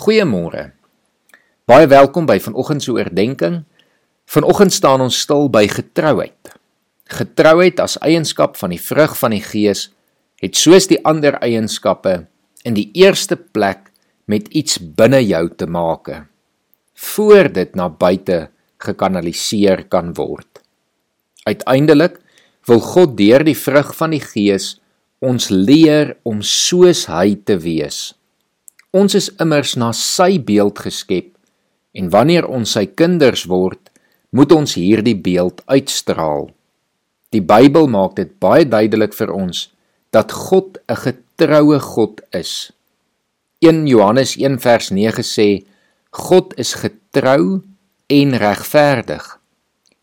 Goeiemôre. Baie welkom by vanoggend se oordeenking. Vanoggend staan ons stil by getrouheid. Getrouheid as eienskap van die vrug van die Gees het soos die ander eienskappe in die eerste plek met iets binne jou te maak voor dit na buite gekanaliseer kan word. Uiteindelik wil God deur die vrug van die Gees ons leer om soos hy te wees. Ons is immers na sy beeld geskep en wanneer ons sy kinders word, moet ons hierdie beeld uitstraal. Die Bybel maak dit baie duidelik vir ons dat God 'n getroue God is. 1 Johannes 1 vers 9 sê God is getrou en regverdig.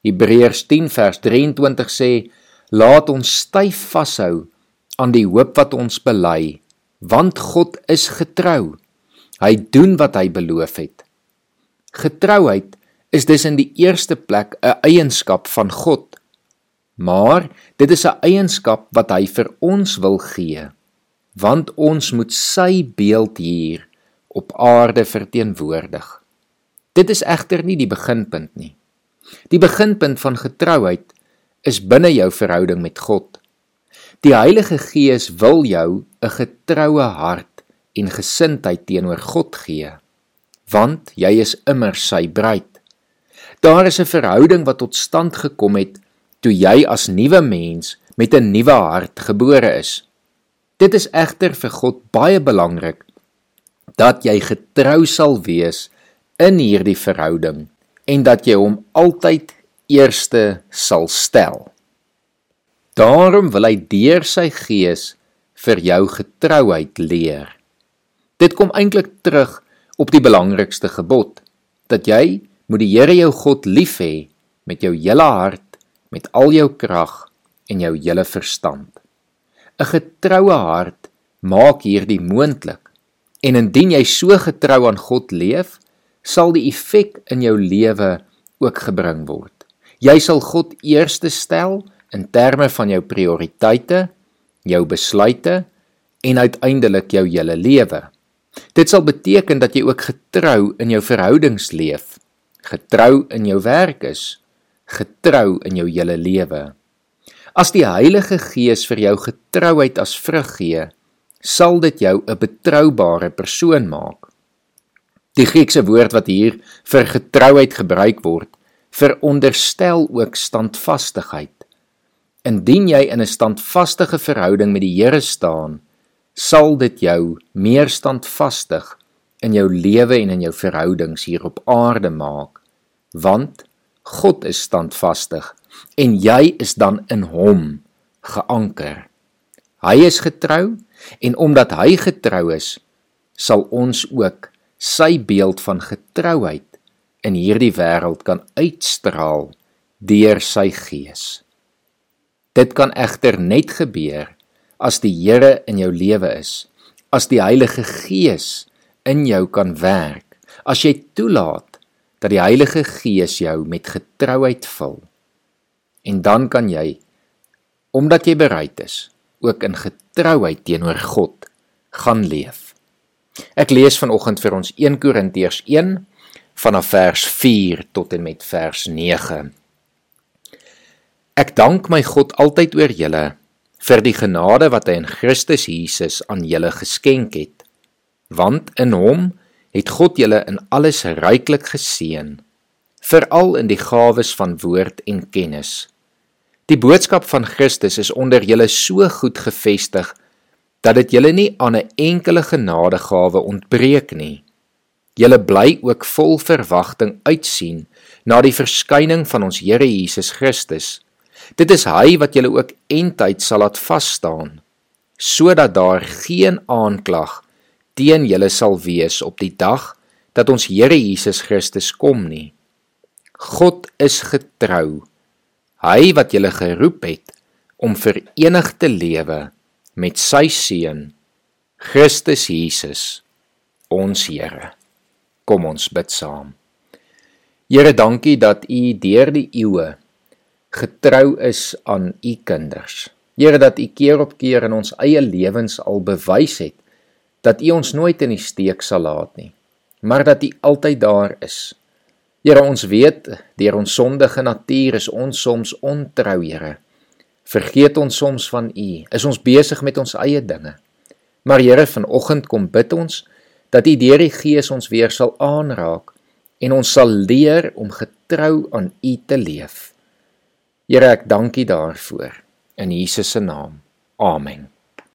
Hebreërs 10 vers 23 sê laat ons styf vashou aan die hoop wat ons bely want God is getrou. Hy doen wat hy beloof het. Getrouheid is dus in die eerste plek 'n eienskap van God. Maar dit is 'n eienskap wat hy vir ons wil gee, want ons moet sy beeld hier op aarde verteenwoordig. Dit is egter nie die beginpunt nie. Die beginpunt van getrouheid is binne jou verhouding met God. Die Heilige Gees wil jou 'n getroue hart en gesindheid teenoor God gee, want jy is immer sy bruid. Daar is 'n verhouding wat tot stand gekom het toe jy as nuwe mens met 'n nuwe hart gebore is. Dit is egter vir God baie belangrik dat jy getrou sal wees in hierdie verhouding en dat jy hom altyd eerste sal stel. Daarom wil hy deur sy gees vir jou getrouheid leer. Dit kom eintlik terug op die belangrikste gebod dat jy moet die Here jou God lief hê met jou hele hart, met al jou krag en jou hele verstand. 'n Getroue hart maak hierdie moontlik. En indien jy so getrou aan God leef, sal die effek in jou lewe ook gebring word. Jy sal God eerste stel in terme van jou prioriteite, jou besluite en uiteindelik jou hele lewe. Dit sal beteken dat jy ook getrou in jou verhoudings leef, getrou in jou werk is, getrou in jou hele lewe. As die Heilige Gees vir jou getrouheid as vrug gee, sal dit jou 'n betroubare persoon maak. Die Griekse woord wat hier vir getrouheid gebruik word, veronderstel ook standvastigheid. Indien jy in 'n standvastige verhouding met die Here staan, sal dit jou meer standvastig in jou lewe en in jou verhoudings hier op aarde maak, want God is standvastig en jy is dan in hom geanker. Hy is getrou en omdat hy getrou is, sal ons ook sy beeld van getrouheid in hierdie wêreld kan uitstraal deur sy gees. Dit kan egter net gebeur as die Here in jou lewe is, as die Heilige Gees in jou kan werk, as jy toelaat dat die Heilige Gees jou met getrouheid vul. En dan kan jy omdat jy bereid is, ook in getrouheid teenoor God gaan leef. Ek lees vanoggend vir ons 1 Korintiërs 1 vanaf vers 4 tot en met vers 9. Ek dank my God altyd oor julle vir die genade wat hy in Christus Jesus aan julle geskenk het. Want in hom het God julle in alles ryklik geseën, veral in die gawes van woord en kennis. Die boodskap van Christus is onder julle so goed gefestig dat dit julle nie aan 'n enkele genadegawe ontbreek nie. Julle bly ook vol verwagting uitsien na die verskyning van ons Here Jesus Christus. Dit is hy wat julle ook eintyd sal laat vas staan sodat daar geen aanklag teen julle sal wees op die dag dat ons Here Jesus Christus kom nie. God is getrou hy wat julle geroep het om verenig te lewe met sy seun Christus Jesus ons Here. Kom ons bid saam. Here, dankie dat U deur die eeue getrou is aan U kinders. Here, dat U keer op keer in ons eie lewens al bewys het dat U ons nooit in die steek sal laat nie. maar dat U altyd daar is. Here, ons weet deur ons sondige natuur is ons soms ontrou, Here. Vergeet ons soms van U. Is ons besig met ons eie dinge. Maar Here, vanoggend kom bid ons dat U deur die Gees ons weer sal aanraak en ons sal leer om getrou aan U te leef. Here, ek dank U daarvoor in Jesus se naam. Amen.